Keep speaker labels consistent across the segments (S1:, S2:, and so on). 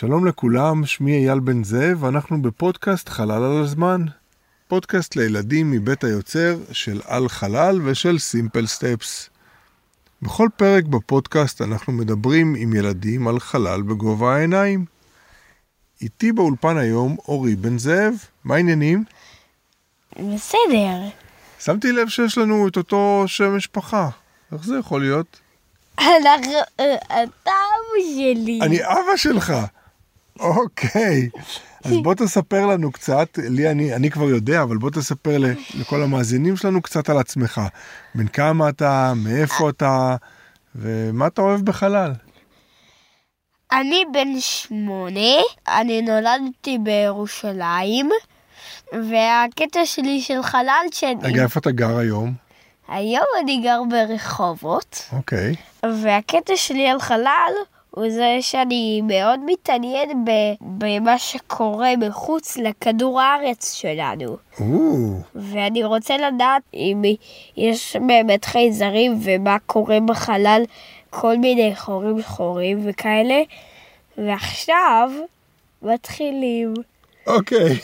S1: שלום לכולם, שמי אייל בן זאב, ואנחנו בפודקאסט חלל על הזמן. פודקאסט לילדים מבית היוצר של על חלל ושל סימפל סטפס. בכל פרק בפודקאסט אנחנו מדברים עם ילדים על חלל בגובה העיניים. איתי באולפן היום אורי בן זאב, מה העניינים?
S2: בסדר.
S1: שמתי לב שיש לנו את אותו שם משפחה. איך זה יכול להיות?
S2: אנחנו... אה, אתה אבא שלי.
S1: אני אבא שלך. אוקיי. אז בוא תספר לנו קצת, לי אני, אני כבר יודע, אבל בוא תספר לכל המאזינים שלנו קצת על עצמך. בן כמה אתה, מאיפה אתה, ומה אתה אוהב בחלל.
S2: אני בן שמונה, אני נולדתי בירושלים, והקטע שלי של חלל שאני...
S1: רגע, איפה אתה גר היום?
S2: היום אני גר ברחובות,
S1: אוקיי.
S2: והקטע שלי על חלל הוא זה שאני מאוד מתעניין במה שקורה מחוץ לכדור הארץ שלנו. ואני רוצה לדעת אם יש באמת חייזרים ומה קורה בחלל, כל מיני חורים שחורים וכאלה. ועכשיו מתחילים.
S1: אוקיי.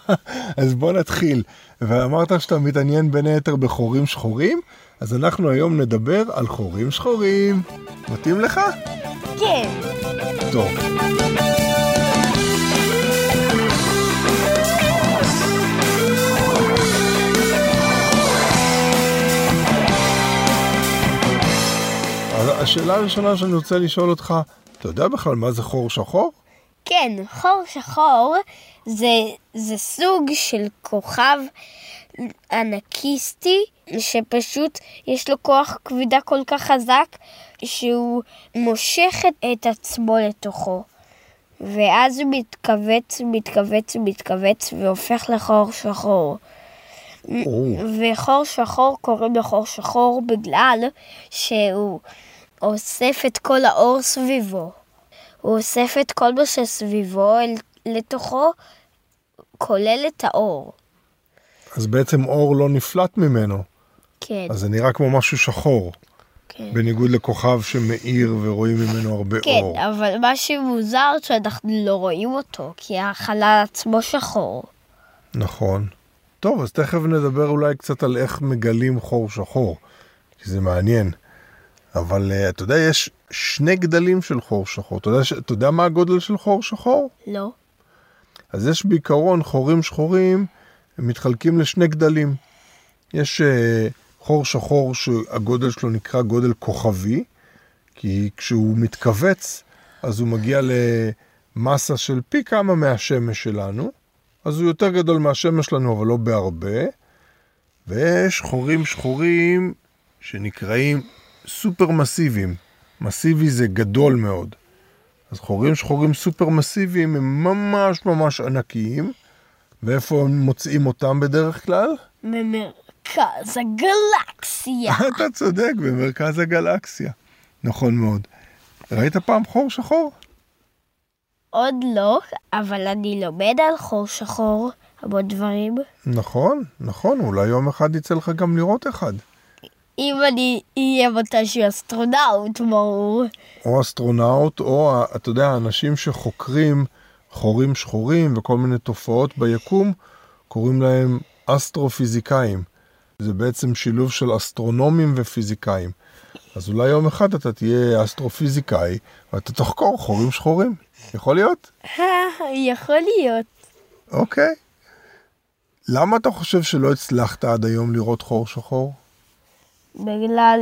S1: אז בוא נתחיל. ואמרת שאתה מתעניין בין היתר בחורים שחורים, אז אנחנו היום נדבר על חורים שחורים. מתאים לך?
S2: כן.
S1: טוב. אז השאלה הראשונה שאני רוצה לשאול אותך, אתה יודע בכלל מה זה חור שחור?
S2: כן, חור שחור זה, זה סוג של כוכב ענקיסטי, שפשוט יש לו כוח כבידה כל כך חזק, שהוא מושך את- עצמו לתוכו. ואז הוא מתכווץ, מתכווץ, מתכווץ, והופך לחור שחור. וחור שחור קוראים לו חור שחור בגלל שהוא אוסף את כל האור סביבו. הוא אוסף את כל מה שסביבו לתוכו, כולל את האור.
S1: אז בעצם אור לא נפלט ממנו,
S2: כן,
S1: אז זה נראה כמו משהו שחור,
S2: כן.
S1: בניגוד לכוכב שמאיר ורואים ממנו הרבה
S2: כן,
S1: אור.
S2: אבל מה שמוזר שאנחנו לא רואים אותו, כי החלל עצמו שחור.
S1: נכון. טוב, אז תכף נדבר אולי קצת על איך מגלים חור שחור, כי זה מעניין. אבל uh, אתה יודע, יש שני גדלים של חור שחור. אתה יודע, ש... אתה יודע מה הגודל של חור שחור?
S2: לא?
S1: אז יש בעיקרון חורים שחורים, הם מתחלקים לשני גדלים. יש uh, חור שחור שהגודל שלו נקרא גודל כוכבי, כי כשהוא מתכווץ, אז הוא מגיע למסה של פי כמה מהשמש שלנו, אז הוא יותר גדול מהשמש שלנו, אבל לא בהרבה. ויש חורים שחורים שנקראים סופר מסיביים. מסיבי זה גדול מאוד. אז חורים שחורים סופר מסיביים הם ממש ממש ענקיים. ואיפה הם מוצאים אותם בדרך כלל?
S2: במרכז הגלקסיה.
S1: אתה צודק, במרכז הגלקסיה. נכון מאוד. ראית פעם חור שחור?
S2: עוד לא, אבל אני לומד על חור שחור המון דברים.
S1: נכון, נכון, אולי יום אחד יצא לך גם לראות אחד.
S2: אם אני אהיה מתישהו אסטרונאוט, ברור.
S1: או אסטרונאוט, או, אתה יודע, אנשים שחוקרים חורים שחורים וכל מיני תופעות ביקום, קוראים להם אסטרופיזיקאים. זה בעצם שילוב של אסטרונומים ופיזיקאים. אז אולי יום אחד אתה תהיה אסטרופיזיקאי, ואתה תחקור חורים שחורים. יכול להיות?
S2: יכול להיות.
S1: אוקיי. למה אתה חושב שלא הצלחת עד היום לראות חור שחור?
S2: בגלל,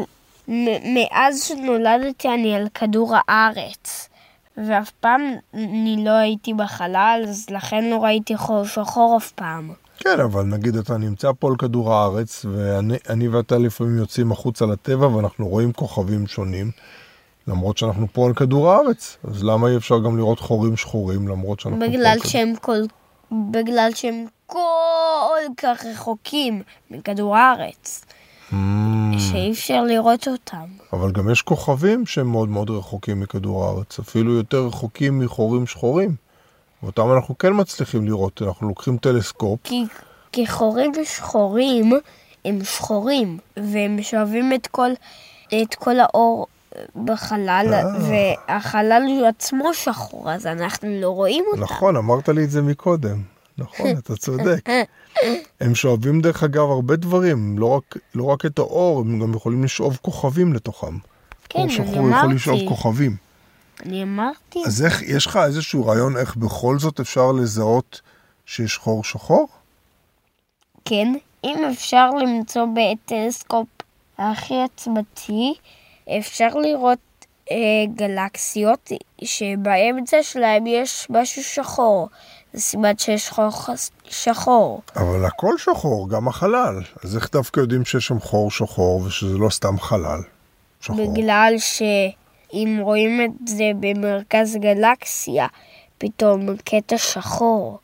S2: מאז שנולדתי אני על כדור הארץ. ואף פעם אני לא הייתי בחלל, אז לכן לא ראיתי חור שחור אף פעם.
S1: כן, אבל נגיד אתה נמצא פה על כדור הארץ, ואני אני ואתה לפעמים יוצאים החוצה לטבע ואנחנו רואים כוכבים שונים, למרות שאנחנו פה על כדור הארץ. אז למה אי אפשר גם לראות חורים שחורים למרות שאנחנו פה על
S2: בגלל
S1: כדור...
S2: שהם כל... בגלל שהם כל כך רחוקים מכדור הארץ,
S1: Mm,
S2: שאי אפשר לראות אותם.
S1: אבל גם יש כוכבים שהם מאוד מאוד רחוקים מכדור הארץ, אפילו יותר רחוקים מחורים שחורים. ואותם אנחנו כן מצליחים לראות, אנחנו לוקחים טלסקופ,
S2: כי, כי חורים שחורים הם שחורים, והם שואבים את כל, את כל האור בחלל,
S1: אה.
S2: והחלל הוא עצמו שחור, אז אנחנו לא רואים אותם.
S1: נכון, אמרת לי את זה מקודם. נכון, אתה צודק. הם שואבים דרך אגב הרבה דברים, לא רק, לא רק את האור, הם גם יכולים לשאוב כוכבים לתוכם.
S2: כן,
S1: אור
S2: אני
S1: שחור יכול
S2: אמרתי.
S1: לשאוב כוכבים.
S2: אני אמרתי,
S1: אז איך, יש לך איזשהו רעיון איך בכל זאת אפשר לזהות שיש חור שחור?
S2: כן, אם אפשר למצוא בטלסקופ הכי עצמתי, אפשר לראות אה, גלקסיות שבאמצע שלהם יש משהו שחור. זה סימן שיש חור שחור.
S1: אבל הכל שחור, גם החלל. אז איך דווקא יודעים שיש שם חור שחור ושזה לא סתם חלל שחור?
S2: בגלל שאם רואים את זה במרכז גלקסיה, פתאום קטע שחור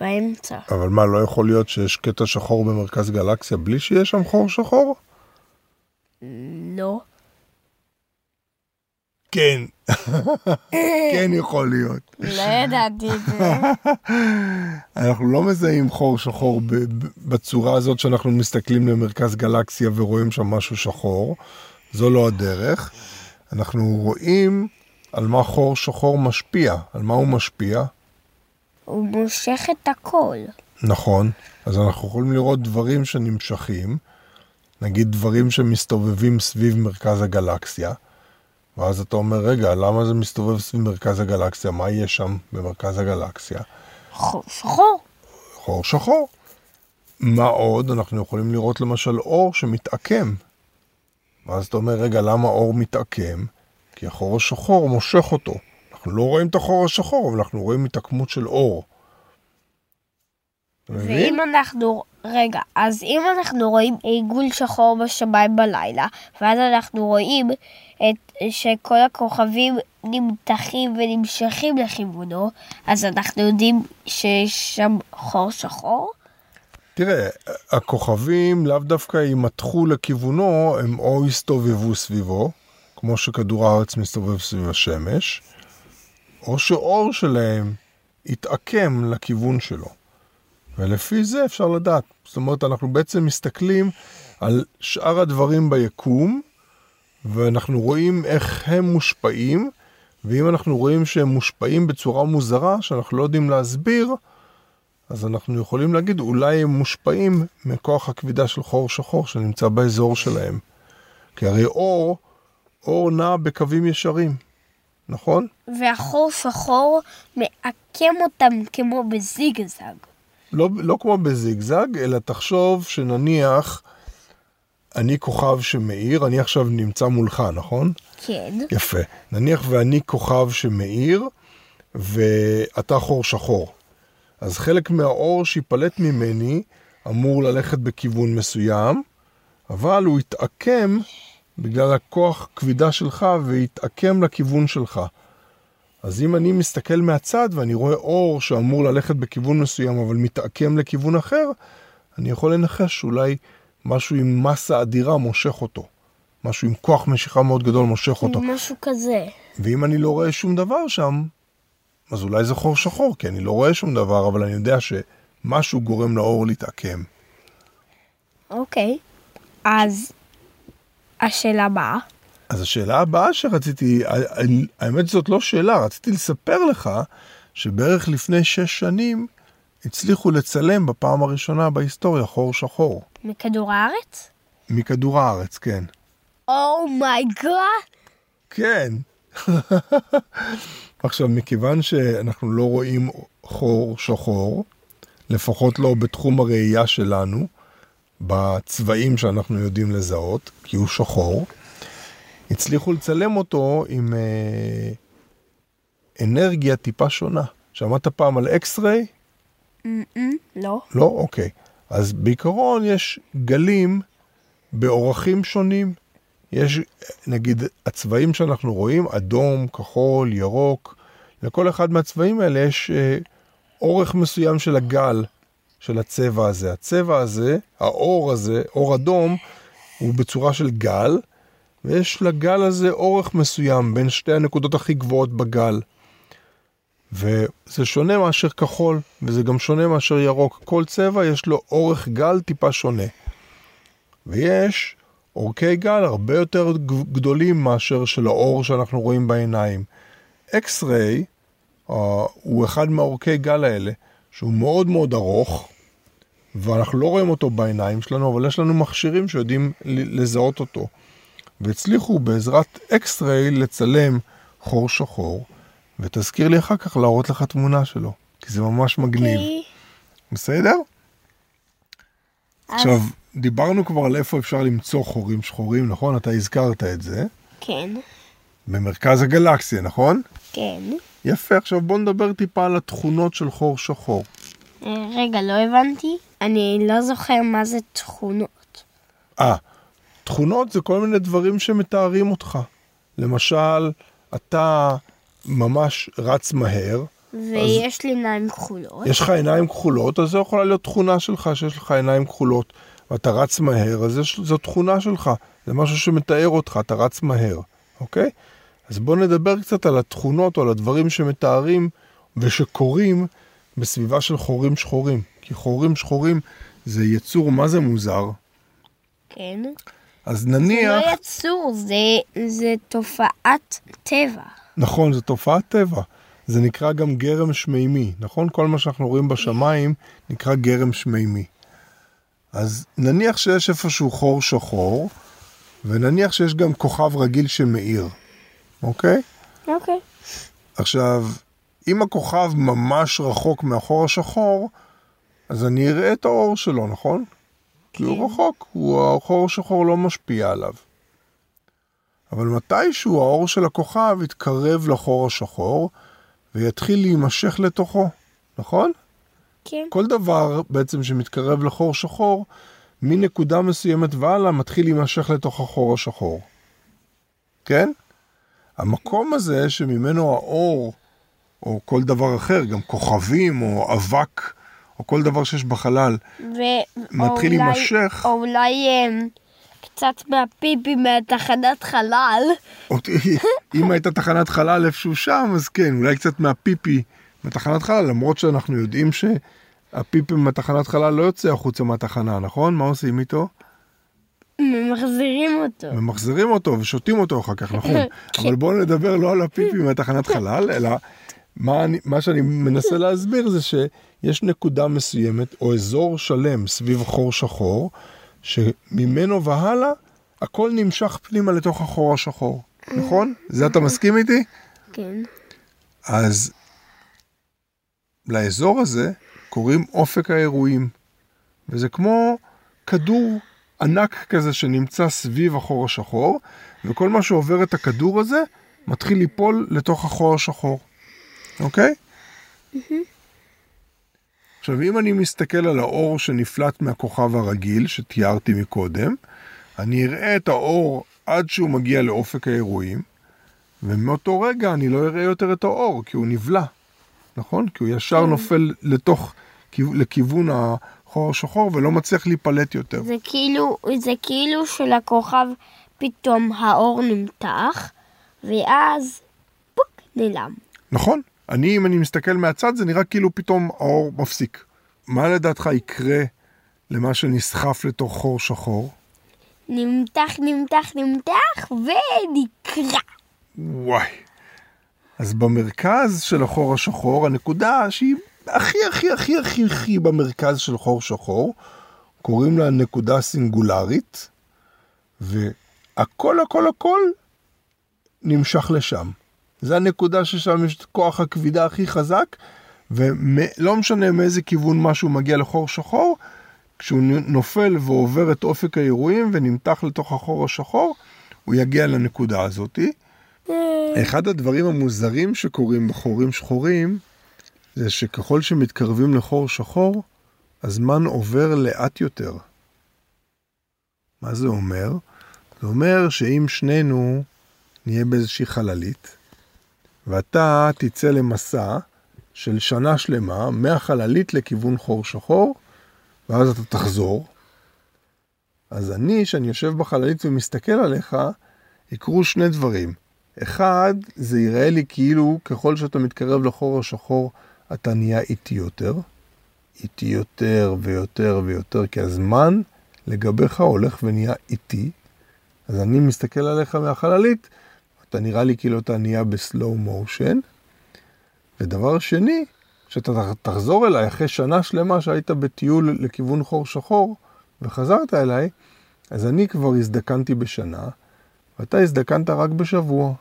S2: באמצע.
S1: אבל מה, לא יכול להיות שיש קטע שחור במרכז גלקסיה בלי שיש שם חור שחור?
S2: לא.
S1: כן. כן יכול להיות.
S2: לא ידעתי את זה.
S1: אנחנו לא מזהים חור שחור בצורה הזאת שאנחנו מסתכלים למרכז גלקסיה ורואים שם משהו שחור. זו לא הדרך. אנחנו רואים על מה חור שחור משפיע. על מה הוא משפיע?
S2: הוא מושך את הכל.
S1: נכון. אז אנחנו יכולים לראות דברים שנמשכים, נגיד דברים שמסתובבים סביב מרכז הגלקסיה, ואז אתה אומר, רגע, למה זה מסתובב סביב מרכז הגלקסיה? מה יש שם במרכז הגלקסיה?
S2: חור שחור.
S1: חור שחור. מה עוד? אנחנו יכולים לראות למשל אור שמתעקם. ואז אתה אומר, רגע, למה אור מתעקם? כי החור השחור מושך אותו. אנחנו לא רואים את החור השחור, אבל אנחנו רואים התעקמות של אור.
S2: ואם אנחנו, רגע, אז אם אנחנו רואים עיגול שחור בשמיים בלילה, ואז אנחנו רואים את, שכל הכוכבים נמתחים ונמשכים לכיוונו, אז אנחנו יודעים שיש שם חור שחור?
S1: תראה, הכוכבים לאו דווקא יימתחו לכיוונו, הם או יסתובבו סביבו, כמו שכדור הארץ מסתובב סביב השמש, או שאור שלהם יתעקם לכיוון שלו. ולפי זה אפשר לדעת. זאת אומרת, אנחנו בעצם מסתכלים על שאר הדברים ביקום, ואנחנו רואים איך הם מושפעים, ואם אנחנו רואים שהם מושפעים בצורה מוזרה, שאנחנו לא יודעים להסביר, אז אנחנו יכולים להגיד, אולי הם מושפעים מכוח הכבידה של חור שחור שנמצא באזור שלהם. כי הרי אור, אור נע בקווים ישרים, נכון?
S2: והחור שחור מעקם אותם כמו בזיגזג.
S1: לא, לא כמו בזיגזג, אלא תחשוב שנניח אני כוכב שמאיר, אני עכשיו נמצא מולך, נכון?
S2: כן.
S1: יפה. נניח ואני כוכב שמאיר ואתה חור שחור. אז חלק מהאור שיפלט ממני אמור ללכת בכיוון מסוים, אבל הוא יתעקם בגלל הכוח כבידה שלך ויתעקם לכיוון שלך. אז אם אני מסתכל מהצד ואני רואה אור שאמור ללכת בכיוון מסוים אבל מתעקם לכיוון אחר, אני יכול לנחש שאולי משהו עם מסה אדירה מושך אותו. משהו עם כוח משיכה מאוד גדול מושך אותו.
S2: משהו כזה.
S1: ואם אני לא רואה שום דבר שם, אז אולי זה חור שחור, כי אני לא רואה שום דבר, אבל אני יודע שמשהו גורם לאור להתעקם.
S2: אוקיי. אז השאלה הבאה.
S1: אז השאלה הבאה שרציתי, האמת זאת לא שאלה, רציתי לספר לך שבערך לפני שש שנים הצליחו לצלם בפעם הראשונה בהיסטוריה חור שחור.
S2: מכדור הארץ?
S1: מכדור הארץ, כן.
S2: Oh my God!
S1: כן. עכשיו, מכיוון שאנחנו לא רואים חור שחור, לפחות לא בתחום הראייה שלנו, בצבעים שאנחנו יודעים לזהות, כי הוא שחור, הצליחו לצלם אותו עם אה, אנרגיה טיפה שונה. שמעת פעם על אקס-ריי?
S2: לא.
S1: לא? אוקיי. אז בעיקרון יש גלים באורכים שונים. יש, נגיד, הצבעים שאנחנו רואים, אדום, כחול, ירוק, לכל אחד מהצבעים האלה יש אה, אורך מסוים של הגל של הצבע הזה. הצבע הזה, האור הזה, אור אדום, הוא בצורה של גל, ויש לגל הזה אורך מסוים בין שתי הנקודות הכי גבוהות בגל. וזה שונה מאשר כחול, וזה גם שונה מאשר ירוק. כל צבע יש לו אורך גל טיפה שונה. ויש אורכי גל הרבה יותר גדולים מאשר של האור שאנחנו רואים בעיניים. אקס-ריי uh, הוא אחד מהאורכי גל האלה, שהוא מאוד מאוד ארוך, ואנחנו לא רואים אותו בעיניים שלנו, אבל יש לנו מכשירים שיודעים לזהות אותו. והצליחו בעזרת אקס-ריי לצלם חור שחור, ותזכיר לי אחר כך להראות לך תמונה שלו, כי זה ממש מגניב. Okay. אוקיי. בסדר? אז... עכשיו, דיברנו כבר על איפה אפשר למצוא חורים שחורים, נכון? אתה הזכרת את זה.
S2: כן.
S1: במרכז הגלקסיה, נכון?
S2: כן.
S1: יפה, עכשיו בוא נדבר טיפה על התכונות של חור שחור.
S2: אה, רגע, לא הבנתי. אני לא זוכר מה זה תכונות.
S1: אה, תכונות זה כל מיני דברים שמתארים אותך. למשל, אתה ממש רץ מהר.
S2: ויש אז... לי עיניים כחולות.
S1: יש לך עיניים כחולות, אז זו יכולה להיות תכונה שלך שיש לך עיניים כחולות. ואתה רץ מהר, אז יש, זו תכונה שלך. זה משהו שמתאר אותך, אתה רץ מהר, אוקיי? אז בואו נדבר קצת על התכונות או על הדברים שמתארים ושקורים בסביבה של חורים שחורים. כי חורים שחורים זה יצור, מה זה מוזר?
S2: כן.
S1: אז נניח...
S2: זה לא יצור, זה, זה תופעת טבע.
S1: נכון, זו תופעת טבע. זה נקרא גם גרם שמימי, נכון? כל מה שאנחנו רואים בשמיים נקרא גרם שמימי. אז נניח שיש איפשהו חור שחור, ונניח שיש גם כוכב רגיל שמאיר, אוקיי?
S2: אוקיי.
S1: עכשיו, אם הכוכב ממש רחוק מהחור השחור, אז אני אראה את האור שלו, נכון? כי הוא כן. רחוק, הוא, החור השחור לא משפיע עליו. אבל מתישהו האור של הכוכב יתקרב לחור השחור ויתחיל להימשך לתוכו, נכון?
S2: כן.
S1: כל דבר בעצם שמתקרב לחור שחור, מנקודה מסוימת והלאה מתחיל להימשך לתוך החור השחור. כן? המקום הזה שממנו האור, או כל דבר אחר, גם כוכבים או אבק, או כל דבר שיש בחלל, ו... מתחיל להימשך.
S2: או אולי אמ, קצת מהפיפי מהתחנת חלל.
S1: אם הייתה תחנת חלל איפשהו שם, אז כן, אולי קצת מהפיפי מהתחנת חלל, למרות שאנחנו יודעים שהפיפי מהתחנת חלל לא יוצא החוצה מהתחנה, נכון? מה עושים איתו?
S2: ממחזירים אותו.
S1: ממחזירים אותו ושותים אותו אחר כך, נכון. אבל בואו נדבר לא על הפיפי מהתחנת חלל, אלא מה, אני, מה שאני מנסה להסביר זה שיש נקודה מסוימת או אזור שלם סביב חור שחור, שממנו והלאה הכל נמשך פנימה לתוך החור השחור, נכון? זה אתה מסכים איתי?
S2: כן.
S1: אז לאזור הזה קוראים אופק האירועים, וזה כמו כדור ענק כזה שנמצא סביב החור השחור, וכל מה שעובר את הכדור הזה מתחיל ליפול לתוך החור השחור, אוקיי? Mm-hmm. עכשיו, אם אני מסתכל על האור שנפלט מהכוכב הרגיל שתיארתי מקודם, אני אראה את האור עד שהוא מגיע לאופק האירועים, ומאותו רגע אני לא אראה יותר את האור, כי הוא נבלע, נכון? כי הוא ישר כן. נופל לתוך, לכיוון החור השחור ולא מצליח להיפלט יותר.
S2: זה כאילו, זה כאילו שלכוכב פתאום האור נמתח, ואז פוק, נעלם.
S1: נכון. אני, אם אני מסתכל מהצד, זה נראה כאילו פתאום האור מפסיק. מה לדעתך יקרה למה שנסחף לתוך חור שחור?
S2: נמתח, נמתח, נמתח, ונקרע.
S1: וואי. אז במרכז של החור השחור, הנקודה שהיא הכי הכי הכי הכי הכי במרכז של חור שחור, קוראים לה נקודה סינגולרית, והכל הכל הכל נמשך לשם. זה הנקודה ששם יש את כוח הכבידה הכי חזק, ולא משנה מאיזה כיוון משהו מגיע לחור שחור, כשהוא נופל ועובר את אופק האירועים ונמתח לתוך החור השחור, הוא יגיע לנקודה הזאתי. אחד הדברים המוזרים שקורים בחורים שחורים, זה שככל שמתקרבים לחור שחור, הזמן עובר לאט יותר. מה זה אומר? זה אומר שאם שנינו נהיה באיזושהי חללית, ואתה תצא למסע של שנה שלמה מהחללית לכיוון חור שחור, ואז אתה תחזור. אז אני, שאני יושב בחללית ומסתכל עליך, יקרו שני דברים. אחד, זה יראה לי כאילו ככל שאתה מתקרב לחור השחור, אתה נהיה איטי יותר. איטי יותר ויותר ויותר, כי הזמן לגביך הולך ונהיה איטי. אז אני מסתכל עליך מהחללית, אתה נראה לי כאילו אתה נהיה בסלואו מושן. ודבר שני, כשאתה תחזור אליי אחרי שנה שלמה שהיית בטיול לכיוון חור שחור וחזרת אליי, אז אני כבר הזדקנתי בשנה, ואתה הזדקנת רק בשבוע.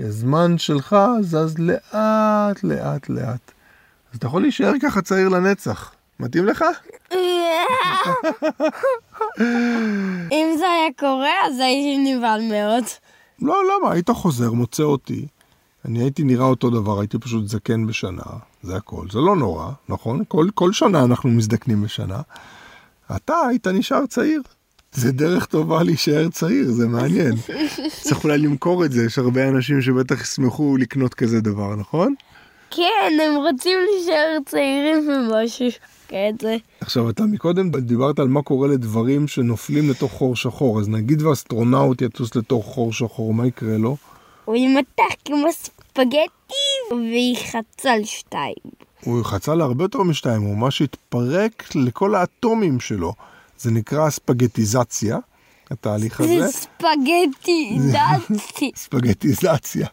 S1: כי הזמן שלך זז לאט, לאט, לאט. אז אתה יכול להישאר ככה צעיר לנצח. מתאים לך?
S2: אם זה היה קורה, אז הייתי נבהל מאוד.
S1: לא, למה? היית חוזר, מוצא אותי. אני הייתי נראה אותו דבר, הייתי פשוט זקן בשנה, זה הכל. זה לא נורא, נכון? כל, כל שנה אנחנו מזדקנים בשנה. אתה היית נשאר צעיר. זה דרך טובה להישאר צעיר, זה מעניין. צריך אולי למכור את זה, יש הרבה אנשים שבטח ישמחו לקנות כזה דבר, נכון?
S2: כן, הם רוצים להישאר צעירים ומשהו כזה.
S1: עכשיו, אתה מקודם דיברת על מה קורה לדברים שנופלים לתוך חור שחור, אז נגיד ואסטרונאוט יטוס לתוך חור שחור, מה יקרה לו?
S2: הוא יימתח כמו ספגטי ויחץ על שתיים.
S1: הוא חצה להרבה יותר משתיים, הוא ממש התפרק לכל האטומים שלו. זה נקרא ספגטיזציה, התהליך הזה.
S2: זה ספגטיזציה.
S1: ספגטיזציה.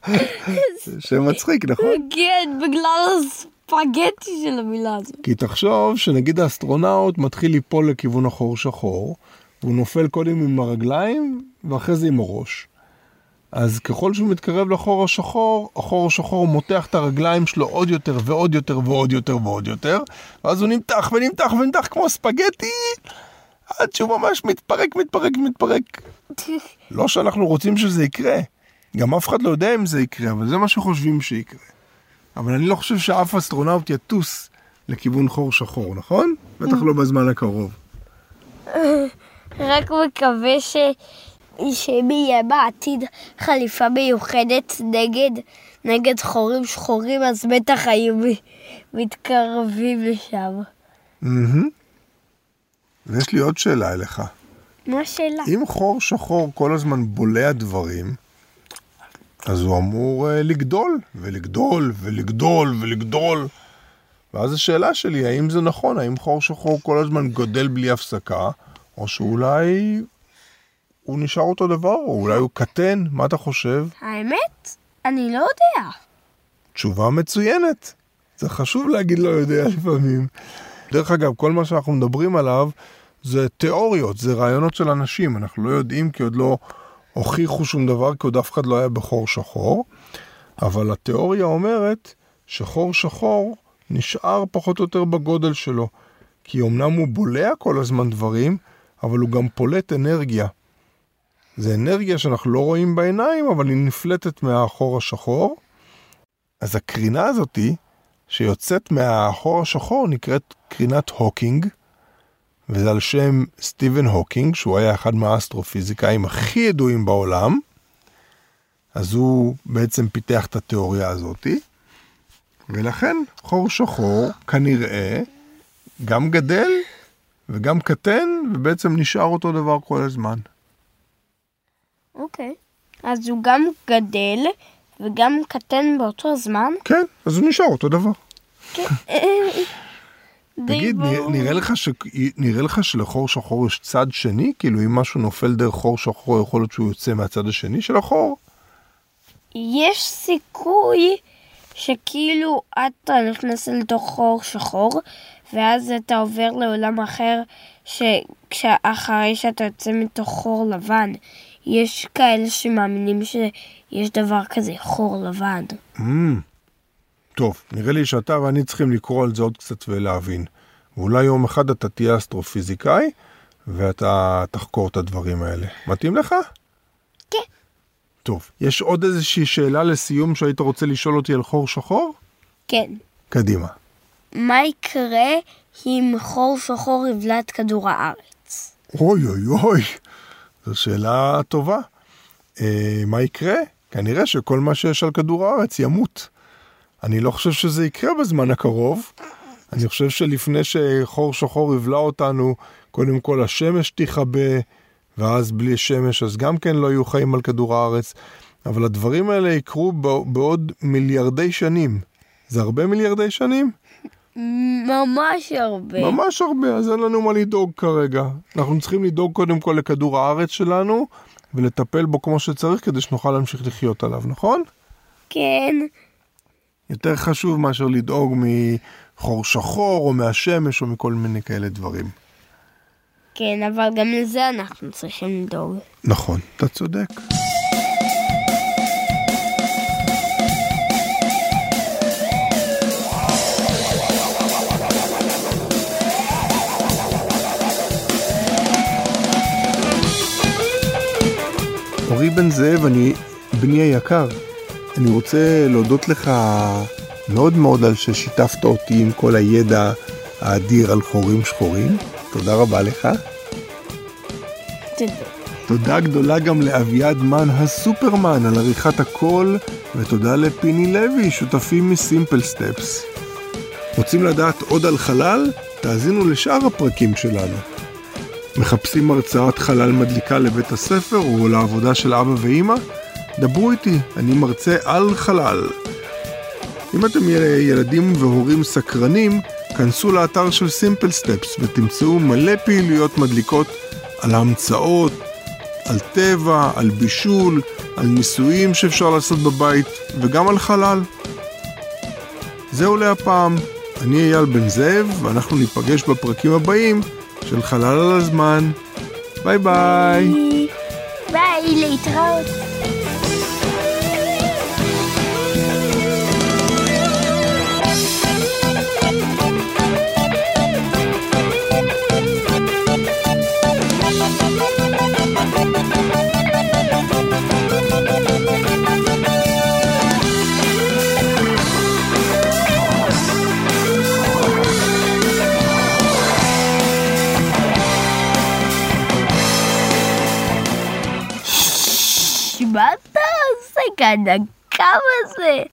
S1: שם מצחיק, נכון?
S2: כן, בגלל הספגטי של המילה הזאת.
S1: כי תחשוב שנגיד האסטרונאוט מתחיל ליפול לכיוון החור שחור, והוא נופל קודם עם הרגליים, ואחרי זה עם הראש. אז ככל שהוא מתקרב לחור השחור, החור השחור מותח את הרגליים שלו עוד יותר ועוד יותר ועוד יותר ועוד יותר, ואז הוא נמתח ונמתח ונמתח כמו ספגטי, עד שהוא ממש מתפרק, מתפרק, מתפרק. לא שאנחנו רוצים שזה יקרה, גם אף אחד לא יודע אם זה יקרה, אבל זה מה שחושבים שיקרה. אבל אני לא חושב שאף אסטרונאוט יטוס לכיוון חור שחור, נכון? בטח לא בזמן הקרוב.
S2: רק מקווה ש... שאם יהיה בעתיד חליפה מיוחדת נגד, נגד חורים שחורים, אז בטח היו מתקרבים לשם.
S1: מהמם. ויש לי עוד שאלה אליך.
S2: מה השאלה?
S1: אם חור שחור כל הזמן בולע דברים, אז הוא אמור אה, לגדול, ולגדול, ולגדול, ולגדול. ואז השאלה שלי, האם זה נכון? האם חור שחור כל הזמן גודל בלי הפסקה, או שאולי הוא נשאר אותו דבר, או אולי הוא קטן? מה אתה חושב?
S2: האמת? אני לא יודע.
S1: תשובה מצוינת. זה חשוב להגיד לא יודע לפעמים. דרך אגב, כל מה שאנחנו מדברים עליו זה תיאוריות, זה רעיונות של אנשים. אנחנו לא יודעים כי עוד לא הוכיחו שום דבר, כי עוד אף אחד לא היה בחור שחור. אבל התיאוריה אומרת שחור שחור נשאר פחות או יותר בגודל שלו. כי אמנם הוא בולע כל הזמן דברים, אבל הוא גם פולט אנרגיה. זה אנרגיה שאנחנו לא רואים בעיניים, אבל היא נפלטת מהחור השחור. אז הקרינה הזאתי, שיוצאת מהחור השחור, נקראת קרינת הוקינג, וזה על שם סטיבן הוקינג, שהוא היה אחד מהאסטרופיזיקאים הכי ידועים בעולם. אז הוא בעצם פיתח את התיאוריה הזאתי, ולכן חור שחור כנראה גם גדל וגם קטן, ובעצם נשאר אותו דבר כל הזמן.
S2: אוקיי. אז הוא גם גדל וגם קטן באותו זמן?
S1: כן, אז הוא נשאר אותו דבר.
S2: די
S1: תגיד,
S2: ברור.
S1: נראה, לך ש... נראה לך שלחור שחור יש צד שני? כאילו אם משהו נופל דרך חור שחור, יכול להיות שהוא יוצא מהצד השני של החור?
S2: יש סיכוי שכאילו אתה נכנס לתוך חור שחור, ואז אתה עובר לעולם אחר, שאחרי שאתה יוצא מתוך חור לבן. יש כאלה שמאמינים שיש דבר כזה, חור לבן.
S1: Mm. טוב, נראה לי שאתה ואני צריכים לקרוא על זה עוד קצת ולהבין. ואולי יום אחד אתה תהיה אסטרופיזיקאי, ואתה תחקור את הדברים האלה. מתאים לך?
S2: כן.
S1: טוב, יש עוד איזושהי שאלה לסיום שהיית רוצה לשאול אותי על חור שחור?
S2: כן.
S1: קדימה.
S2: מה יקרה אם חור שחור יבלע את כדור הארץ?
S1: אוי אוי אוי, זו שאלה טובה. אה, מה יקרה? כנראה שכל מה שיש על כדור הארץ ימות. אני לא חושב שזה יקרה בזמן הקרוב. אני חושב שלפני שחור שחור יבלע אותנו, קודם כל השמש תכבה, ואז בלי שמש אז גם כן לא יהיו חיים על כדור הארץ. אבל הדברים האלה יקרו בעוד מיליארדי שנים. זה הרבה מיליארדי שנים?
S2: ממש הרבה.
S1: ממש הרבה, אז אין לנו מה לדאוג כרגע. אנחנו צריכים לדאוג קודם כל לכדור הארץ שלנו, ולטפל בו כמו שצריך כדי שנוכל להמשיך לחיות עליו, נכון?
S2: כן.
S1: יותר חשוב מאשר לדאוג מחור שחור או מהשמש או מכל מיני כאלה דברים.
S2: כן, אבל גם לזה אנחנו צריכים לדאוג.
S1: נכון, אתה צודק. אורי בן זאב, אני בני היקר, אני רוצה להודות לך מאוד מאוד על ששיתפת אותי עם כל הידע האדיר על חורים שחורים. תודה רבה לך.
S2: תודה.
S1: תודה גדולה גם לאביעד מן הסופרמן על עריכת הקול, ותודה לפיני לוי, שותפים מסימפל סטפס. רוצים לדעת עוד על חלל? תאזינו לשאר הפרקים שלנו. מחפשים הרצאת חלל מדליקה לבית הספר או לעבודה של אבא ואימא? דברו איתי, אני מרצה על חלל. אם אתם ילדים והורים סקרנים, כנסו לאתר של סימפל סטפס ותמצאו מלא פעילויות מדליקות על המצאות, על טבע, על בישול, על ניסויים שאפשר לעשות בבית וגם על חלל. זהו להפעם, אני אייל בן זאב ואנחנו ניפגש בפרקים הבאים של חלל על הזמן. ביי ביי.
S2: ביי, להתראות. מה אתה עושה כאן? הקו הזה?